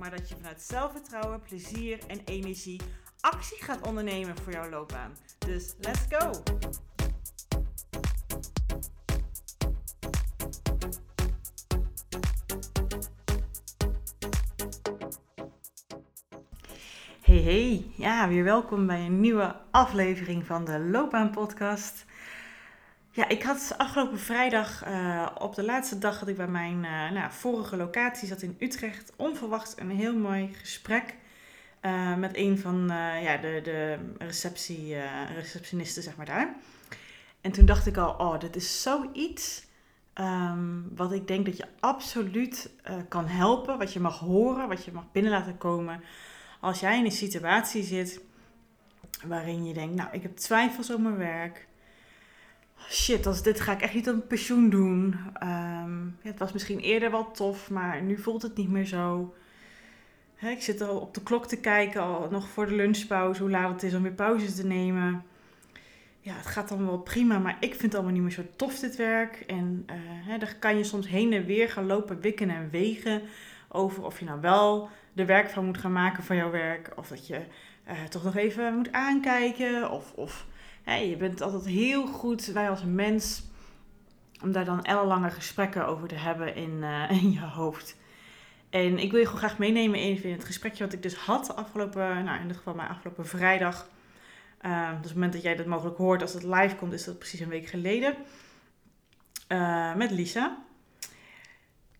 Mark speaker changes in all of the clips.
Speaker 1: maar dat je vanuit zelfvertrouwen, plezier en energie actie gaat ondernemen voor jouw loopbaan. Dus let's go! Hey hey, ja, weer welkom bij een nieuwe aflevering van de Loopbaan Podcast. Ja, ik had afgelopen vrijdag uh, op de laatste dag dat ik bij mijn uh, nou, vorige locatie zat in Utrecht onverwachts een heel mooi gesprek uh, met een van ja, de, de receptie, receptionisten zeg maar daar. En toen dacht ik al, oh, dit is zoiets um, wat ik denk dat je absoluut kan helpen, wat je mag horen, wat je mag binnen laten komen als jij in een situatie zit waarin je denkt, nou, ik heb twijfels over mijn werk. Shit, als dit ga ik echt niet op pensioen doen. Um, ja, het was misschien eerder wel tof, maar nu voelt het niet meer zo. ik zit al op de klok te kijken, al nog voor de lunchpauze, hoe laat het is om weer pauze te nemen. Ja, het gaat dan wel prima, maar ik vind het allemaal niet meer zo tof dit werk. En uh, daar kan je soms heen en weer gaan lopen, wikken en wegen over of je nou wel de werk van moet gaan maken van jouw werk. Of dat je uh, toch nog even moet aankijken. Of, of je bent altijd heel goed, wij als mens, om daar dan ellenlange gesprekken over te hebben in, uh, in je hoofd. En ik wil je gewoon graag meenemen even in het gesprekje wat ik dus had afgelopen, nou in dit geval maar afgelopen vrijdag. Uh, dus op het moment dat jij dat mogelijk hoort, als het live komt, is dat precies een week geleden. Uh, met Lisa.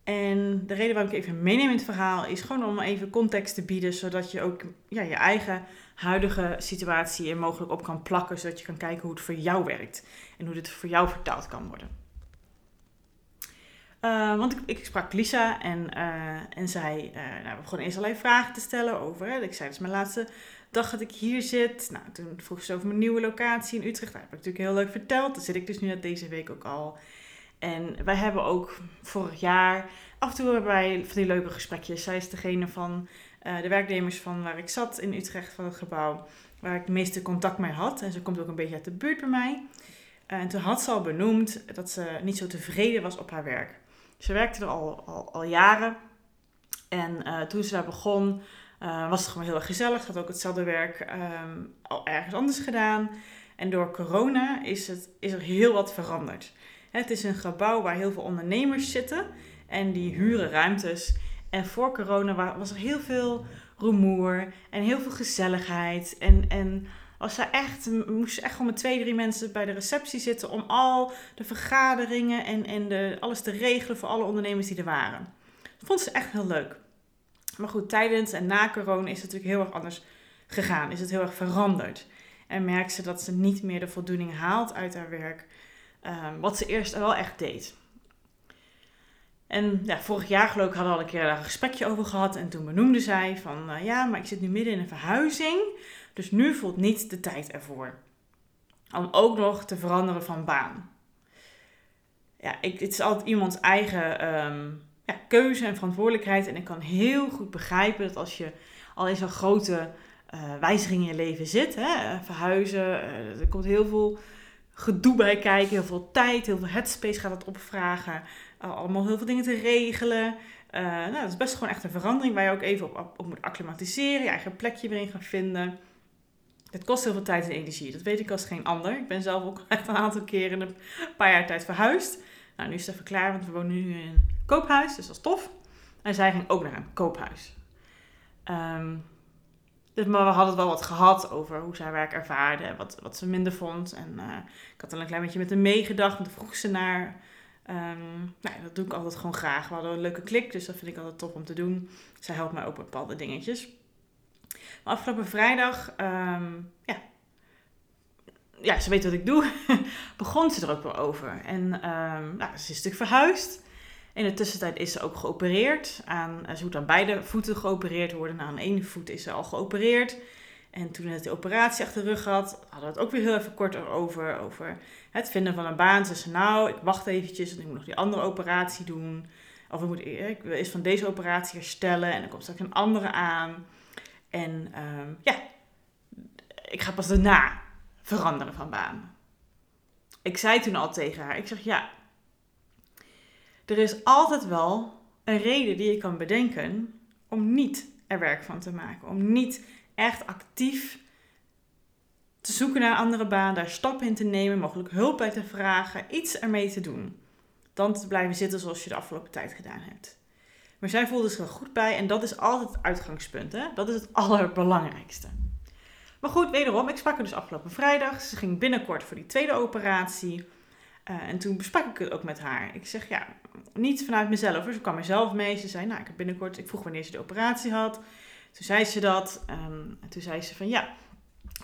Speaker 1: En de reden waarom ik even meeneem in het verhaal is gewoon om even context te bieden, zodat je ook ja, je eigen huidige situatie er mogelijk op kan plakken, zodat je kan kijken hoe het voor jou werkt en hoe dit voor jou vertaald kan worden. Uh, want ik, ik, sprak Lisa en, uh, en zij uh, nou, we begonnen eerst allerlei vragen te stellen over. Hè. Ik zei, het is mijn laatste dag dat ik hier zit. Nou, toen vroeg ze over mijn nieuwe locatie in Utrecht. Dat heb ik natuurlijk heel leuk verteld. Daar zit ik dus nu net deze week ook al. En wij hebben ook vorig jaar af en toe hebben wij van die leuke gesprekjes. Zij is degene van uh, de werknemers van waar ik zat in Utrecht van het gebouw, waar ik de meeste contact mee had. En ze komt ook een beetje uit de buurt bij mij. Uh, en toen had ze al benoemd dat ze niet zo tevreden was op haar werk. Ze werkte er al, al, al jaren. En uh, toen ze daar begon, was het gewoon heel erg gezellig. Ze had ook hetzelfde werk um, al ergens anders gedaan. En door corona is, het, is er heel wat veranderd. Het is een gebouw waar heel veel ondernemers zitten en die huren ruimtes. En voor corona was er heel veel rumoer en heel veel gezelligheid. En, en was er echt, moest echt gewoon met twee, drie mensen bij de receptie zitten om al de vergaderingen en, en de, alles te regelen voor alle ondernemers die er waren. Dat vond ze echt heel leuk. Maar goed, tijdens en na corona is het natuurlijk heel erg anders gegaan. Is het heel erg veranderd. En merkt ze dat ze niet meer de voldoening haalt uit haar werk. Um, wat ze eerst wel echt deed. En ja, vorig jaar geloof ik hadden we al een keer een gesprekje over gehad. En toen benoemde zij van uh, ja, maar ik zit nu midden in een verhuizing. Dus nu voelt niet de tijd ervoor. Om ook nog te veranderen van baan. Ja, ik, het is altijd iemands eigen um, ja, keuze en verantwoordelijkheid. En ik kan heel goed begrijpen dat als je al in zo'n grote uh, wijziging in je leven zit, hè, verhuizen, uh, er komt heel veel gedoe bij kijken, heel veel tijd, heel veel headspace gaat het opvragen. Allemaal heel veel dingen te regelen. Uh, nou, dat is best gewoon echt een verandering waar je ook even op, op, moet acclimatiseren, je eigen plekje weer in gaan vinden. Het kost heel veel tijd en energie, dat weet ik als geen ander. Ik ben zelf ook echt een aantal keren een paar jaar tijd verhuisd. Nou, nu is het even klaar, want we wonen nu in een koophuis, dus dat is tof. En zij ging ook naar een koophuis. Um, dus, maar we hadden het wel wat gehad over hoe zij werk ervaarde en wat, wat ze minder vond. En uh, ik had dan een klein beetje met haar meegedacht, toen vroeg ze naar. Um, nou, dat doe ik altijd gewoon graag. We hadden een leuke klik, dus dat vind ik altijd tof om te doen. Zij helpt mij ook met bepaalde dingetjes. Maar afgelopen vrijdag, um, ja, ja, ze weet wat ik doe, begon ze er ook wel over. En um, nou, ze is natuurlijk verhuisd. In de tussentijd is ze ook geopereerd. Aan, ze moet aan beide voeten geopereerd worden. Nou, aan ene voet is ze al geopereerd. En toen het de operatie achter de rug had, hadden we het ook weer heel even kort over. Over het vinden van een baan. Ze zei, nou, ik wacht eventjes, want ik moet nog die andere operatie doen. Of ik moet wil eerst van deze operatie herstellen en dan komt straks een andere aan. En ehm, ja, ik ga pas daarna veranderen van baan. Ik zei toen al tegen haar, ik zeg ja, er is altijd wel een reden die je kan bedenken om niet er werk van te maken. Om niet echt actief te zoeken naar een andere baan, daar stappen in te nemen, mogelijk hulp bij te vragen, iets ermee te doen. Dan te blijven zitten zoals je de afgelopen tijd gedaan hebt. Maar zij voelde zich er goed bij en dat is altijd het uitgangspunt. Hè? Dat is het allerbelangrijkste. Maar goed, wederom, ik sprak er dus afgelopen vrijdag. Ze ging binnenkort voor die tweede operatie. Uh, en toen besprak ik het ook met haar. Ik zeg, ja, niet vanuit mezelf. Ze kwam er zelf mee. Ze zei, nou, ik heb binnenkort... Ik vroeg wanneer ze de operatie had. Toen zei ze dat. Um, en toen zei ze van, ja,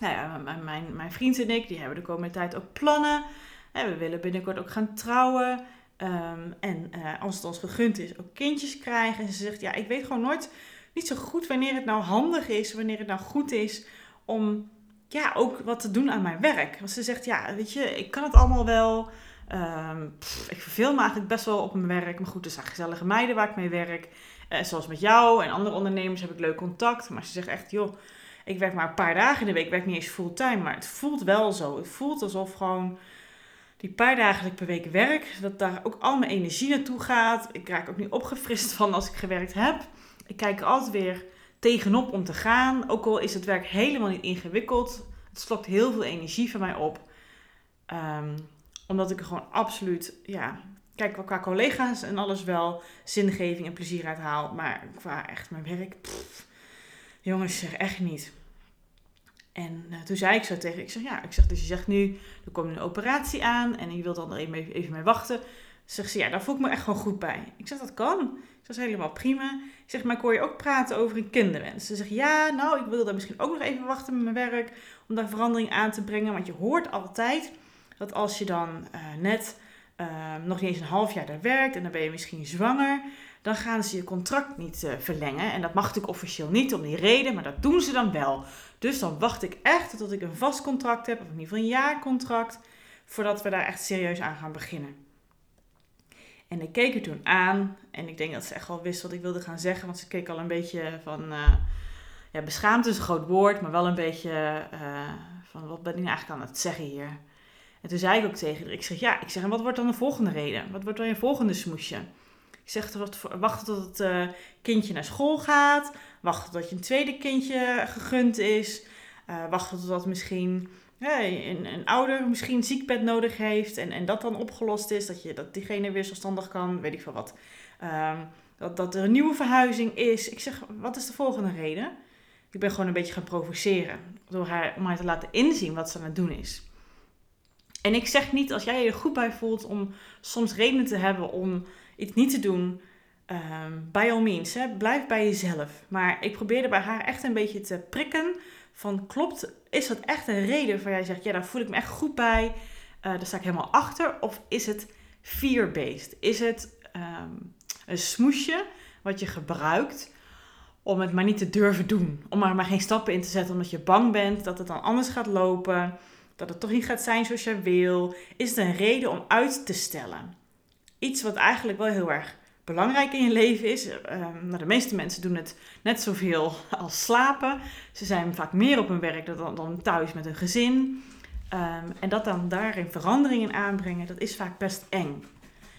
Speaker 1: nou ja, mijn, mijn vriend en ik, die hebben de komende tijd ook plannen. En we willen binnenkort ook gaan trouwen. Um, en uh, als het ons gegund is, ook kindjes krijgen. En ze zegt, ja, ik weet gewoon nooit, niet zo goed wanneer het nou handig is, wanneer het nou goed is om ja, ook wat te doen aan mijn werk. Want ze zegt, ja, weet je, ik kan het allemaal wel. Um, ik verveel me eigenlijk best wel op mijn werk. Maar goed, er zijn gezellige meiden waar ik mee werk. Uh, zoals met jou en andere ondernemers heb ik leuk contact. Maar ze zegt echt, joh, ik werk maar een paar dagen in de week. Ik werk niet eens fulltime. Maar het voelt wel zo. Het voelt alsof gewoon die paar dagen dat ik per week werk, dat daar ook al mijn energie naartoe gaat. Ik raak ook niet opgefrist van als ik gewerkt heb. Ik kijk er altijd weer tegenop om te gaan. Ook al is het werk helemaal niet ingewikkeld. Het slokt heel veel energie van mij op. Um, omdat ik er gewoon absoluut, ja, kijk, qua collega's en alles wel zingeving en plezier uit haal. Maar qua echt mijn werk, jongens, zeg echt niet. En uh, toen zei ik zo tegen, ik zeg ja, ik zeg dus je zegt nu, er komt een operatie aan en je wilt dan er even, even mee wachten. Zegt ze ja, daar voel ik me echt gewoon goed bij. Ik zeg dat kan. Ik zeg, helemaal prima. Ik zeg, maar ik hoor je ook praten over een kinderwens. Ze zegt ja, nou, ik wil daar misschien ook nog even wachten met mijn werk om daar verandering aan te brengen. Want je hoort altijd dat als je dan uh, net uh, nog niet eens een half jaar daar werkt en dan ben je misschien zwanger, dan gaan ze je contract niet uh, verlengen. En dat mag natuurlijk officieel niet om die reden, maar dat doen ze dan wel. Dus dan wacht ik echt tot ik een vast contract heb, of in ieder geval een jaarcontract, voordat we daar echt serieus aan gaan beginnen. En ik keek er toen aan en ik denk dat ze echt wel wist wat ik wilde gaan zeggen, want ze keek al een beetje van, uh, ja, beschaamd is een groot woord, maar wel een beetje uh, van wat ben ik nou eigenlijk aan het zeggen hier. En toen zei ik ook tegen haar, ik zeg ja, ik zeg en wat wordt dan de volgende reden? Wat wordt dan je volgende smoesje? Ik zeg, wachten tot het uh, kindje naar school gaat. Wachten tot je een tweede kindje gegund is. Uh, wachten totdat misschien een, een ouder misschien ziekbed nodig heeft. En, en dat dan opgelost is. Dat, je, dat diegene weer zelfstandig kan. Weet ik veel wat. Um, dat, dat er een nieuwe verhuizing is. Ik zeg, wat is de volgende reden? Ik ben gewoon een beetje gaan provoceren. Door haar, om haar te laten inzien wat ze aan het doen is. En ik zeg niet als jij je er goed bij voelt om soms redenen te hebben om iets niet te doen, um, by all means, hè, blijf bij jezelf. Maar ik probeerde bij haar echt een beetje te prikken van klopt, is dat echt een reden waar jij zegt, ja, daar voel ik me echt goed bij, uh, daar sta ik helemaal achter. Of is het fear-based? Is het um, een smoesje wat je gebruikt om het maar niet te durven doen? Om er maar geen stappen in te zetten omdat je bang bent dat het dan anders gaat lopen, dat het toch niet gaat zijn zoals jij wil? Is het een reden om uit te stellen? iets wat eigenlijk wel heel erg belangrijk in je leven is. Uh, nou, de meeste mensen doen het net zoveel als slapen. Ze zijn vaak meer op hun werk dan, dan thuis met hun gezin. Um, en dat dan daarin veranderingen aanbrengen, dat is vaak best eng.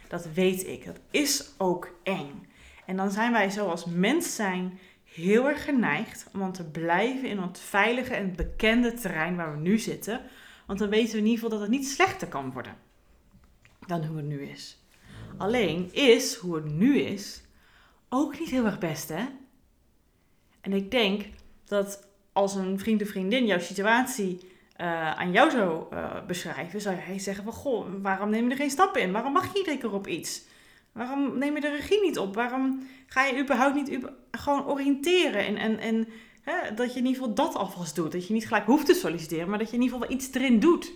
Speaker 1: Dat weet ik. Dat is ook eng. En dan zijn wij zoals mens zijn heel erg geneigd om te blijven in het veilige en bekende terrein waar we nu zitten. Want dan weten we in ieder geval dat het niet slechter kan worden dan hoe het nu is. Alleen is hoe het nu is ook niet heel erg best, hè? En ik denk dat als een vriend of vriendin jouw situatie uh, aan jou zou uh, beschrijven, zou hij zeggen van, goh, waarom neem je er geen stappen in? Waarom mag je iedere keer op iets? Waarom neem je de regie niet op? Waarom ga je überhaupt niet gewoon oriënteren? En, en, en hè, dat je in ieder geval dat alvast doet. Dat je niet gelijk hoeft te solliciteren, maar dat je in ieder geval iets erin doet.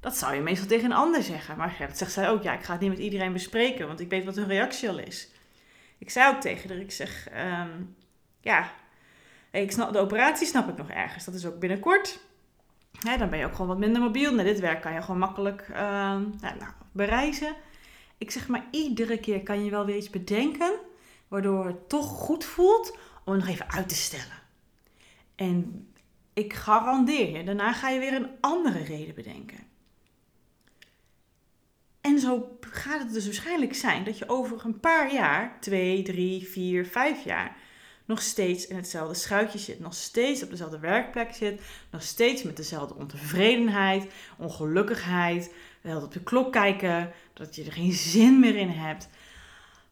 Speaker 1: Dat zou je meestal tegen een ander zeggen. Maar ja, dat zegt zij ook. Ja, ik ga het niet met iedereen bespreken, want ik weet wat hun reactie al is. Ik zei ook tegen haar, ik zeg, ehm, ja, ik snap, de operatie snap ik nog ergens. Dat is ook binnenkort. dan ben je ook gewoon wat minder mobiel. Naar dit werk kan je gewoon makkelijk uh, nou, bereizen. Ik zeg maar, iedere keer kan je wel weer iets bedenken, waardoor het toch goed voelt om het nog even uit te stellen. En ik garandeer je, daarna ga je weer een andere reden bedenken. En zo gaat het dus waarschijnlijk zijn dat je over een paar jaar, twee, drie, vier, vijf jaar, nog steeds in hetzelfde schuitje zit, nog steeds op dezelfde werkplek zit, nog steeds met dezelfde ontevredenheid, ongelukkigheid, wel op de klok kijken, dat je er geen zin meer in hebt.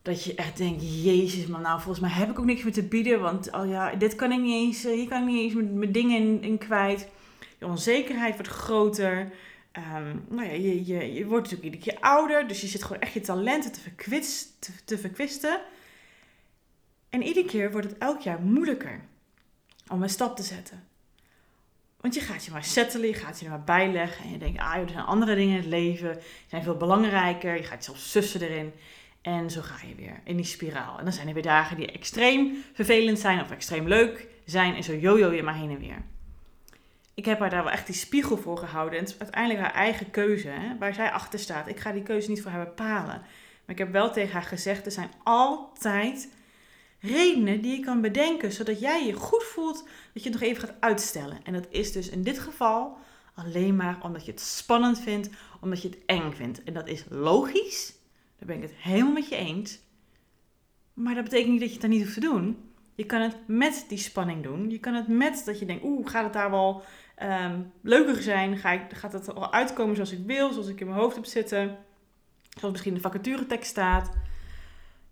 Speaker 1: Dat je echt denkt, jezus maar nou volgens mij heb ik ook niks meer te bieden, want oh ja, dit kan ik niet eens, eh, hier kan ik niet eens met dingen in, kwijt. Je onzekerheid wordt groter. Um, nou ja, je, je, je wordt natuurlijk iedere keer ouder, dus je zit gewoon echt je talenten te, verkwist, te, te verkwisten. En iedere keer wordt het elk jaar moeilijker om een stap te zetten. Want je gaat je maar settelen, je gaat je er maar bijleggen en je denkt, ah, er zijn andere dingen in het leven, die zijn veel belangrijker. Je gaat zelf sussen erin en zo ga je weer in die spiraal. En dan zijn er weer dagen die extreem vervelend zijn of extreem leuk zijn en zo jojo je maar heen en weer ik heb haar daar wel echt die spiegel voor gehouden. En het is uiteindelijk haar eigen keuze, hè, waar zij achter staat. Ik ga die keuze niet voor haar bepalen. Maar ik heb wel tegen haar gezegd, er zijn altijd redenen die je kan bedenken, zodat jij je goed voelt dat je het nog even gaat uitstellen. En dat is dus in dit geval alleen maar omdat je het spannend vindt, omdat je het eng vindt. En dat is logisch, daar ben ik het helemaal met je eens. Maar dat betekent niet dat je het dan niet hoeft te doen. Je kan het met die spanning doen. Je kan het met dat je denkt, oeh, gaat het daar wel um, leuker zijn? Ga ik, gaat het al uitkomen zoals ik wil, zoals ik in mijn hoofd heb zitten? Zoals misschien de vacaturetekst staat.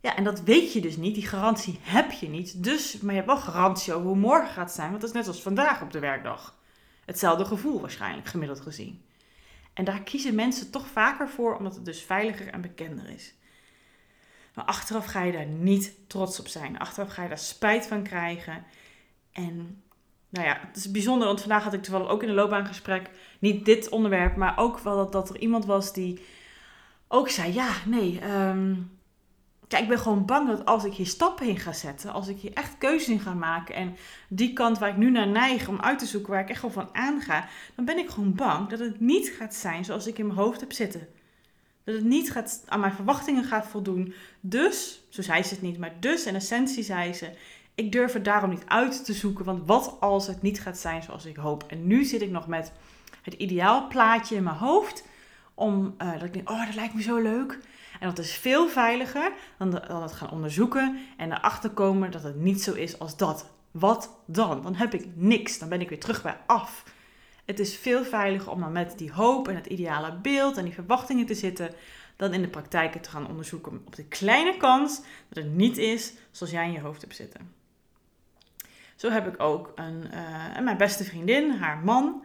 Speaker 1: Ja, en dat weet je dus niet. Die garantie heb je niet. Dus, maar je hebt wel garantie over hoe morgen gaat zijn. Want dat is net als vandaag op de werkdag. Hetzelfde gevoel waarschijnlijk, gemiddeld gezien. En daar kiezen mensen toch vaker voor, omdat het dus veiliger en bekender is. Maar achteraf ga je daar niet trots op zijn. Achteraf ga je daar spijt van krijgen. En nou ja, het is bijzonder, want vandaag had ik toevallig ook in een loopbaangesprek, niet dit onderwerp, maar ook wel dat, dat er iemand was die ook zei, ja, nee, um, kijk, ik ben gewoon bang dat als ik hier stappen in ga zetten, als ik hier echt keuzes in ga maken en die kant waar ik nu naar neig om uit te zoeken, waar ik echt gewoon van aanga, dan ben ik gewoon bang dat het niet gaat zijn zoals ik in mijn hoofd heb zitten. Dat het niet gaat, aan mijn verwachtingen gaat voldoen. Dus, zo zei ze het niet, maar dus in essentie zei ze: Ik durf het daarom niet uit te zoeken, want wat als het niet gaat zijn zoals ik hoop? En nu zit ik nog met het ideaalplaatje in mijn hoofd, om uh, dat ik denk: Oh, dat lijkt me zo leuk. En dat is veel veiliger dan, dan het gaan onderzoeken en erachter komen dat het niet zo is als dat. Wat dan? Dan heb ik niks. Dan ben ik weer terug bij af. Het is veel veiliger om dan met die hoop en het ideale beeld en die verwachtingen te zitten, dan in de praktijk te gaan onderzoeken op de kleine kans dat het niet is zoals jij in je hoofd hebt zitten. Zo heb ik ook een, uh, mijn beste vriendin, haar man,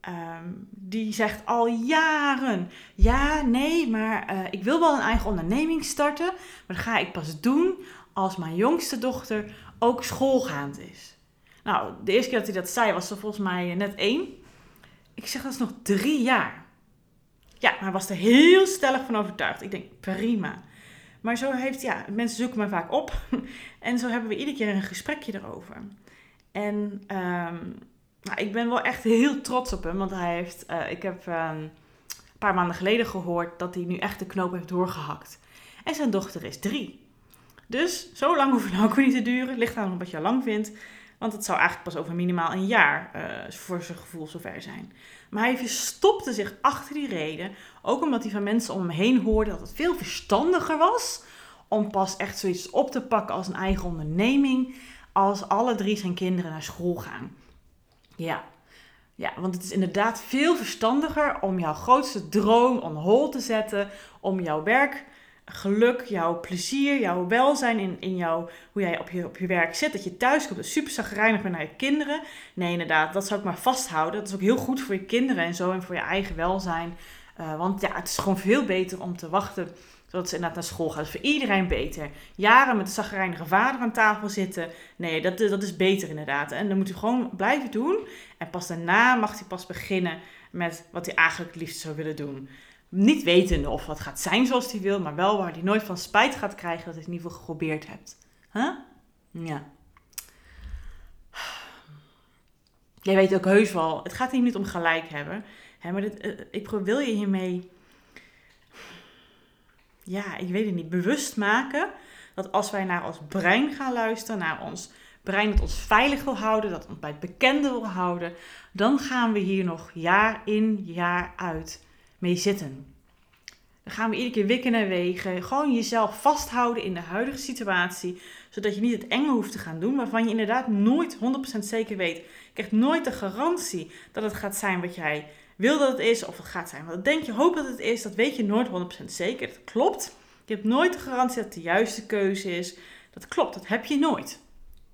Speaker 1: ehm, die zegt al jaren: Ja, nee, maar uh, ik wil wel een eigen onderneming starten, maar dat ga ik pas doen als mijn jongste dochter ook schoolgaand is. Nou, de eerste keer dat hij dat zei was ze volgens mij net één. Ik zeg dat is nog drie jaar. Ja, maar hij was er heel stellig van overtuigd. Ik denk, prima. Maar zo heeft, ja, mensen zoeken me vaak op. en zo hebben we iedere keer een gesprekje erover. En um, nou, ik ben wel echt heel trots op hem. Want hij heeft, uh, ik heb um, een paar maanden geleden gehoord dat hij nu echt de knoop heeft doorgehakt. En zijn dochter is drie. Dus zo lang hoeft het nou ook niet te duren. Ligt aan wat je lang vindt. Want het zou eigenlijk pas over minimaal een jaar uh, voor zijn gevoel zover zijn. Maar hij verstopte zich achter die reden. Ook omdat hij van mensen om hem heen hoorde dat het veel verstandiger was om pas echt zoiets op te pakken als een eigen onderneming. Als alle drie zijn kinderen naar school gaan. Ja, ja, want het is inderdaad veel verstandiger om jouw grootste droom on hold te zetten. Om jouw werk geluk, jouw plezier, jouw welzijn in, in jouw, hoe jij op je, op je werk zit. Dat je thuis komt en super zagrijnig bent naar je kinderen. Nee, inderdaad, dat zou ik maar vasthouden. Dat is ook heel goed voor je kinderen en zo en voor je eigen welzijn. Uh, want ja, het is gewoon veel beter om te wachten zodat ze inderdaad naar school gaan. Dat is voor iedereen beter. Jaren met een zagrijnige vader aan tafel zitten. Nee, dat, dat is beter inderdaad. En dan moet u gewoon blijven doen. En pas daarna mag hij pas beginnen met wat hij eigenlijk het liefst zou willen doen. Niet wetende of wat gaat zijn zoals hij wil, maar wel waar hij nooit van spijt gaat krijgen dat hij het in ieder geval geprobeerd hebt. Huh? Ja. Jij weet ook heus wel, het gaat hier niet om gelijk hebben. Hè, maar dit, eh, ik wil je hiermee, ja, ik weet het niet, bewust maken dat als wij naar ons brein gaan luisteren, naar ons brein dat ons veilig wil houden, dat ons bij het bekende wil houden, dan gaan we hier nog jaar in, jaar uit mee zitten. Dan gaan we iedere keer wikken en wegen. Gewoon jezelf vasthouden in de huidige situatie. Zodat je niet het enge hoeft te gaan doen. Waarvan je inderdaad nooit 100% zeker weet. Je krijgt nooit de garantie dat het gaat zijn wat jij wil dat het is. Of het gaat zijn wat denk je, hoop dat het is. Dat weet je nooit 100% zeker. Dat klopt. Je hebt nooit de garantie dat het de juiste keuze is. Dat klopt, dat heb je nooit.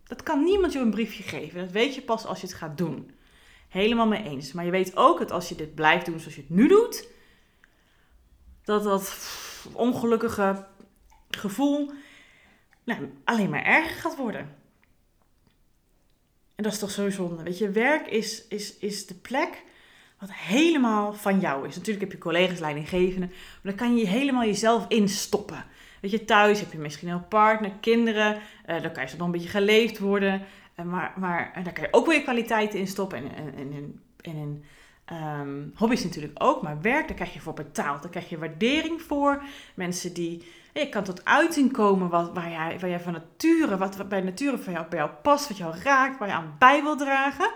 Speaker 1: Dat kan niemand je een briefje geven. Dat weet je pas als je het gaat doen. Helemaal mee eens. Maar je weet ook dat als je dit blijft doen zoals je het nu doet, dat dat ongelukkige gevoel nou, alleen maar erger gaat worden. En dat is toch zo zonde. Weet je, werk is, is, is de plek wat helemaal van jou is. Natuurlijk heb je collega's, leidinggevenden, maar dan kan je helemaal jezelf instoppen. Weet je, thuis heb je misschien een partner, kinderen, uh, dan kan je nog een beetje geleefd worden. Uh, maar, daar kan je ook weer kwaliteiten in stoppen en, en, en, en in Um, hobby's natuurlijk ook, maar werk, daar krijg je voor betaald. Daar krijg je waardering voor. Mensen die, je kan tot uiting komen wat, waar, jij, waar jij van nature, wat, wat bij nature van jou, bij jou past, wat jou raakt, waar je aan bij wil dragen.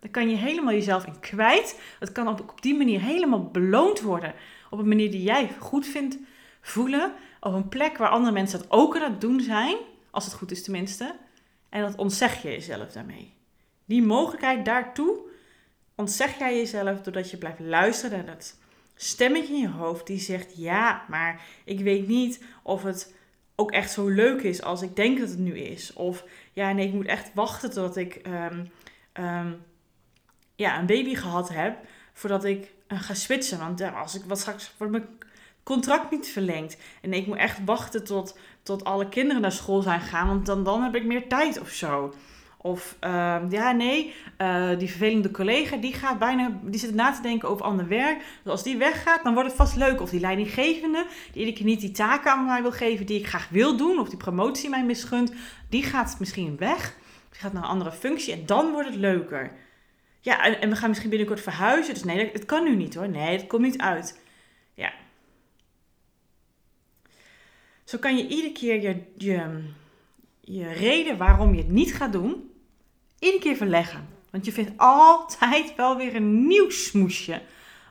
Speaker 1: Daar kan je helemaal jezelf in kwijt. Dat kan op, op die manier helemaal beloond worden. Op een manier die jij goed vindt voelen. Op een plek waar andere mensen dat ook aan het doen zijn. Als het goed is tenminste. En dat ontzeg je jezelf daarmee. Die mogelijkheid daartoe ontzeg jij jezelf doordat je blijft luisteren naar dat stemmetje in je hoofd die zegt: Ja, maar ik weet niet of het ook echt zo leuk is als ik denk dat het nu is. Of ja, nee, ik moet echt wachten totdat ik ehm, ehm, ja, een baby gehad heb voordat ik uh, ga switchen. Want ja, als ik wat straks wordt mijn contract niet verlengd. En ik moet echt wachten tot, tot alle kinderen naar school zijn gaan, want dan, dan heb ik meer tijd of zo. Of uh, ja, nee, uh, die vervelende collega die gaat bijna, die zit na te denken over ander werk. Dus als die weggaat, dan wordt het vast leuk. Of die leidinggevende, die iedere keer niet die taken aan mij wil geven die ik graag wil doen. Of die promotie mij misgunt, die gaat misschien weg. Die gaat naar een andere functie en dan wordt het leuker. Ja, en, en we gaan misschien binnenkort verhuizen. Dus nee, het kan nu niet hoor. Nee, het komt niet uit. Ja. Zo kan je iedere keer je, je, je reden waarom je het niet gaat doen iedere keer verleggen. Want je vindt altijd wel weer een nieuw smoesje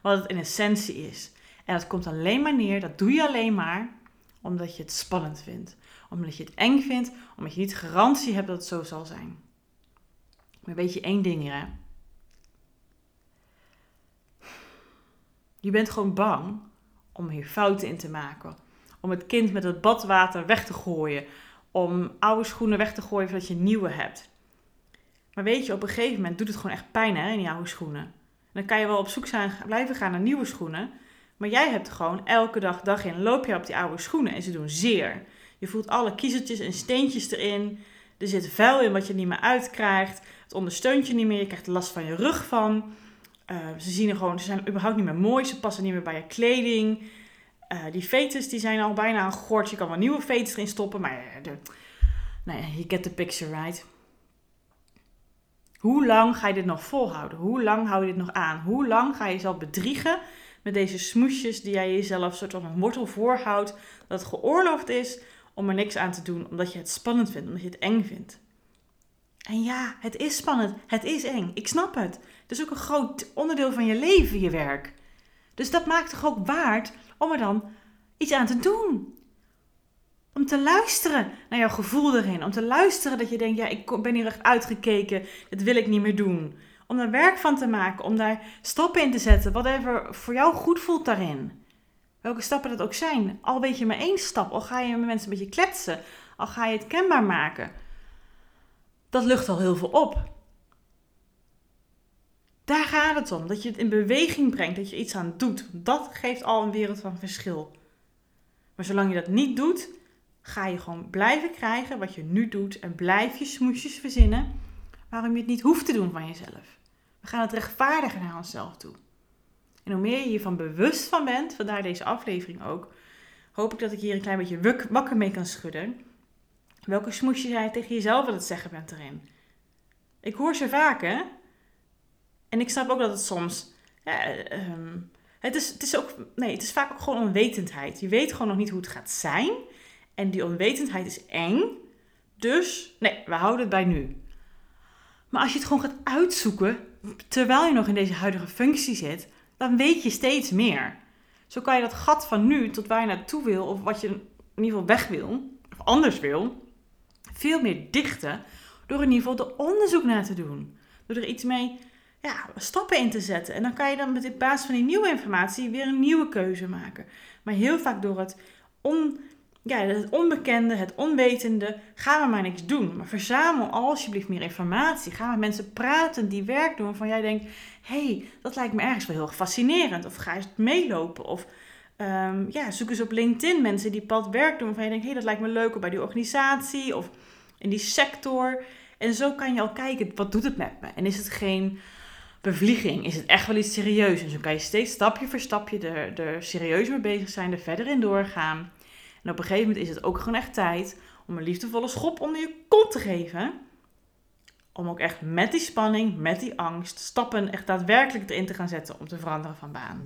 Speaker 1: wat het in essentie is. En dat komt alleen maar neer, dat doe je alleen maar omdat je het spannend vindt. Omdat je het eng vindt, omdat je niet garantie hebt dat het zo zal zijn. Maar weet je één ding, hè? Je bent gewoon bang om hier fouten in te maken. Om het kind met het badwater weg te gooien. Om oude schoenen weg te gooien zodat je nieuwe hebt. Maar weet je, op een gegeven moment doet het gewoon echt pijn hè, in die oude schoenen. dan kan je wel op zoek zijn, blijven gaan naar nieuwe schoenen. Maar jij hebt gewoon elke dag, dag in, loop je op die oude schoenen en ze doen zeer. Je voelt alle kiezeltjes en steentjes erin. Er zit vuil in wat je niet meer uitkrijgt. Het ondersteunt je niet meer. Je krijgt last van je rug van. Uh, ze zien er gewoon, ze zijn überhaupt niet meer mooi. Ze passen niet meer bij je kleding. Uh, die fetus die zijn al bijna een gort. Je kan wel nieuwe fetus erin stoppen. Maar uh, de, nou ja, you get the picture right. Hoe lang ga je dit nog volhouden? Hoe lang hou je dit nog aan? Hoe lang ga je jezelf bedriegen met deze smoesjes die jij jezelf soort van een wortel voorhoudt? Dat het geoorloofd is om er niks aan te doen omdat je het spannend vindt, omdat je het eng vindt. En ja, het is spannend, het is eng, ik snap het. Het is ook een groot onderdeel van je leven, je werk. Dus dat maakt toch ook waard om er dan iets aan te doen. Om te luisteren naar jouw gevoel erin. Om te luisteren dat je denkt, ja, ik ben hier echt uitgekeken. Dit wil ik niet meer doen. Om er werk van te maken. Om daar stappen in te zetten. Whatever voor jou goed voelt daarin. Welke stappen dat ook zijn. Al weet je maar één stap. Al ga je met mensen een beetje kletsen. Al ga je het kenbaar maken. Dat lucht al heel veel op. Daar gaat het om. Dat je het in beweging brengt. Dat je iets aan doet. Dat geeft al een wereld van verschil. Maar zolang je dat niet doet, ga je gewoon blijven krijgen wat je nu doet en blijf je smoesjes verzinnen waarom je het niet hoeft te doen van jezelf. We gaan het rechtvaardigen naar onszelf toe. En hoe meer je hiervan bewust van bent, vandaar deze aflevering ook, hoop ik dat ik hier een klein beetje wakker mee kan schudden. Welke smoesjes jij tegen jezelf aan het zeggen bent erin. Ik hoor ze vaak, hè? En ik snap ook dat het soms. Ja, ehm, het, is, het is ook. Nee, het is vaak ook gewoon onwetendheid. Je weet gewoon nog niet hoe het gaat zijn. En die onwetendheid is eng. Dus, nee, we houden het bij nu. Maar als je het gewoon gaat uitzoeken, terwijl je nog in deze huidige functie zit, dan weet je steeds meer. Zo kan je dat gat van nu tot waar je naartoe wil, of wat je in ieder geval weg wil, of anders wil, veel meer dichten door in ieder geval er onderzoek naar te doen. Door er iets mee ja, stappen in te zetten. En dan kan je dan met in basis van die nieuwe informatie weer een nieuwe keuze maken. Maar heel vaak door het, on, ja, het onbekende, het onwetende, gaan we maar niks doen. Maar verzamel alsjeblieft meer informatie. Ga met mensen praten die werk doen waarvan jij denkt... hé, hey, dat lijkt me ergens wel heel fascinerend. Of ga eens meelopen. Of um, ja, zoek eens op LinkedIn mensen die pad werk doen waarvan je denkt... hé, hey, dat lijkt me leuk bij die organisatie of in die sector... En zo kan je al kijken, wat doet het met me? En is het geen bevlieging? Is het echt wel iets serieus? En zo kan je steeds stapje voor stapje er, er serieus mee bezig zijn, er verder in doorgaan. En op een gegeven moment is het ook gewoon echt tijd om een liefdevolle schop onder je kont te geven. Om ook echt met die spanning, met die angst, stappen echt daadwerkelijk erin te gaan zetten om te veranderen van baan.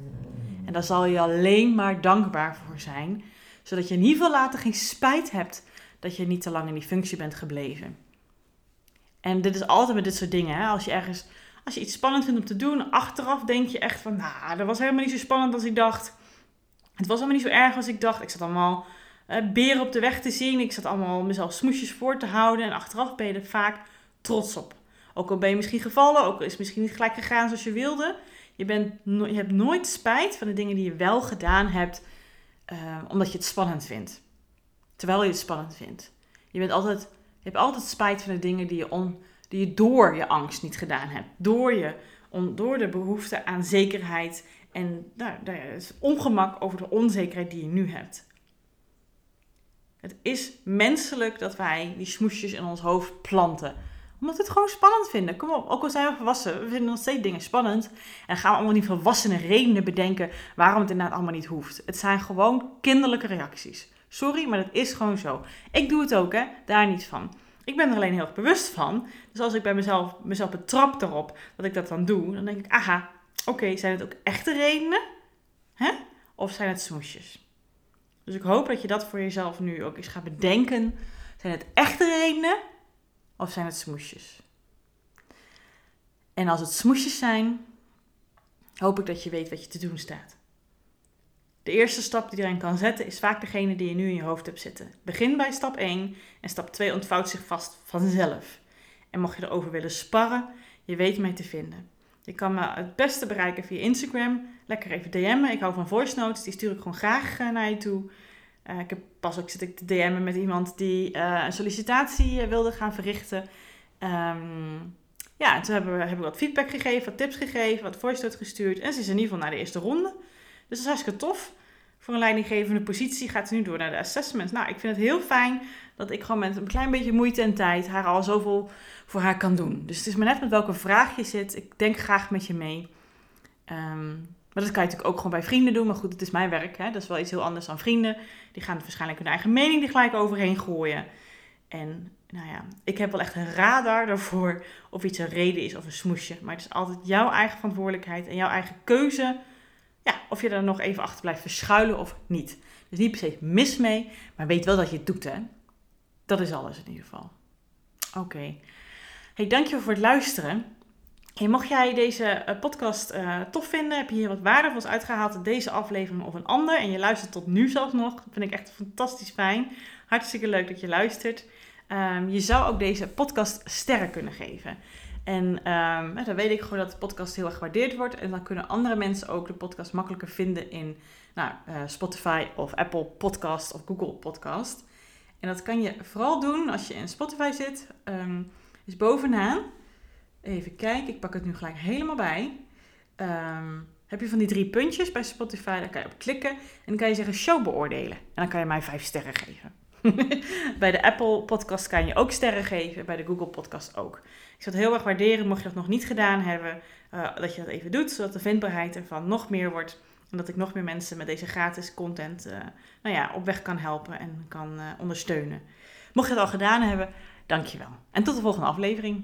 Speaker 1: En daar zal je alleen maar dankbaar voor zijn, zodat je in ieder geval later geen spijt hebt dat je niet te lang in die functie bent gebleven. En dit is altijd met dit soort dingen. Hè? Als je ergens, als je iets spannend vindt om te doen, achteraf denk je echt van, nou, dat was helemaal niet zo spannend als ik dacht. Het was helemaal niet zo erg als ik dacht. Ik zat allemaal uh, beren op de weg te zien. Ik zat allemaal mezelf smoesjes voor te houden. En achteraf ben je er vaak trots op. Ook al ben je misschien gevallen, ook al is het misschien niet gelijk gegaan zoals je wilde. Je, bent je hebt nooit spijt van de dingen die je wel gedaan hebt, uh, omdat je het spannend vindt. Terwijl je het spannend vindt. Je bent altijd je hebt altijd spijt van de dingen die je, on, die je door je angst niet gedaan hebt. Door, je, on, door de behoefte aan zekerheid en nou, het ongemak over de onzekerheid die je nu hebt. Het is menselijk dat wij die smoesjes in ons hoofd planten. Omdat we het gewoon spannend vinden. Kom op, ook al zijn we volwassen, we vinden nog steeds dingen spannend. En gaan we allemaal die volwassene redenen bedenken waarom het inderdaad allemaal niet hoeft. Het zijn gewoon kinderlijke reacties. Sorry, maar dat is gewoon zo. Ik doe het ook, hè? Daar niet van. Ik ben er alleen heel erg bewust van. Dus als ik bij mezelf, mezelf betrap erop dat ik dat dan doe, dan denk ik, aha, oké, zijn het ook echte redenen? Hè? Of zijn het smoesjes? Dus ik hoop dat je dat voor jezelf nu ook eens gaat bedenken. Zijn het echte redenen? Of zijn het smoesjes? En als het smoesjes zijn, hoop ik dat je weet wat je te doen staat. De eerste stap die erin kan zetten is vaak degene die je nu in je hoofd hebt zitten. Begin bij stap 1 en stap 2 ontvouwt zich vast vanzelf. En mocht je erover willen sparren, je weet mij te vinden. Je kan me het beste bereiken via Instagram. Lekker even DM'en. Ik hou van voice notes, die stuur ik gewoon graag eh, naar je toe. Uh, ik heb pas ook zit ik te DM'en met iemand die uh, een sollicitatie wilde gaan verrichten. Um, ja, en toen hebben we, hebben we wat feedback gegeven, wat tips gegeven, wat voice notes gestuurd. En ze is in ieder geval naar de eerste ronde. Dus dat is hartstikke tof. Voor een leidinggevende positie gaat ze nu door naar de assessment. Nou, ik vind het heel fijn dat ik gewoon met een klein beetje moeite en tijd haar al zoveel voor haar kan doen. Dus het is maar net met welke vraag je zit. Ik denk graag met je mee. Um, maar dat kan je natuurlijk ook gewoon bij vrienden doen. Maar goed, het is mijn werk. Hè? Dat is wel iets heel anders dan vrienden. Die gaan waarschijnlijk hun eigen mening er gelijk overheen gooien. En nou ja, ik heb wel echt een radar daarvoor of iets een reden is of een smoesje. Maar het is altijd jouw eigen verantwoordelijkheid en jouw eigen keuze ja, of je er nog even achter blijft verschuilen of niet. Dus niet per se mis mee, maar weet wel dat je het doet, hè. Dat is alles in ieder geval. Oké. Okay. Hey, dankjewel voor het luisteren. Hey, mocht jij deze eh, podcast uh, tof vinden, heb je hier wat waardevols uitgehaald deze aflevering of een ander en je luistert tot nu zelfs nog, dat vind ik echt fantastisch fijn. Hartstikke leuk dat je luistert. Um, je zou ook deze podcast sterren kunnen geven. En um, dan weet ik gewoon dat de podcast heel erg gewaardeerd wordt. En dan kunnen andere mensen ook de podcast makkelijker vinden in nou, uh, Spotify of Apple Podcast of Google Podcast. En dat kan je vooral doen als je in Spotify zit. Um, is bovenaan. Even kijken, ik pak het nu gelijk helemaal bij. Um, heb je van die drie puntjes bij Spotify, daar kan je op klikken. En dan kan je zeggen show beoordelen. En dan kan je mij vijf sterren geven. bij de Apple Podcast kan je ook sterren geven, bij de Google Podcast ook. Ik zou het heel erg waarderen, mocht je dat nog niet gedaan hebben, uh, dat je dat even doet, zodat de vindbaarheid ervan nog meer wordt. En dat ik nog meer mensen met deze gratis content uh, nou ja, op weg kan helpen en kan uh, ondersteunen. Mocht je het al gedaan hebben, dankjewel. En tot de volgende aflevering.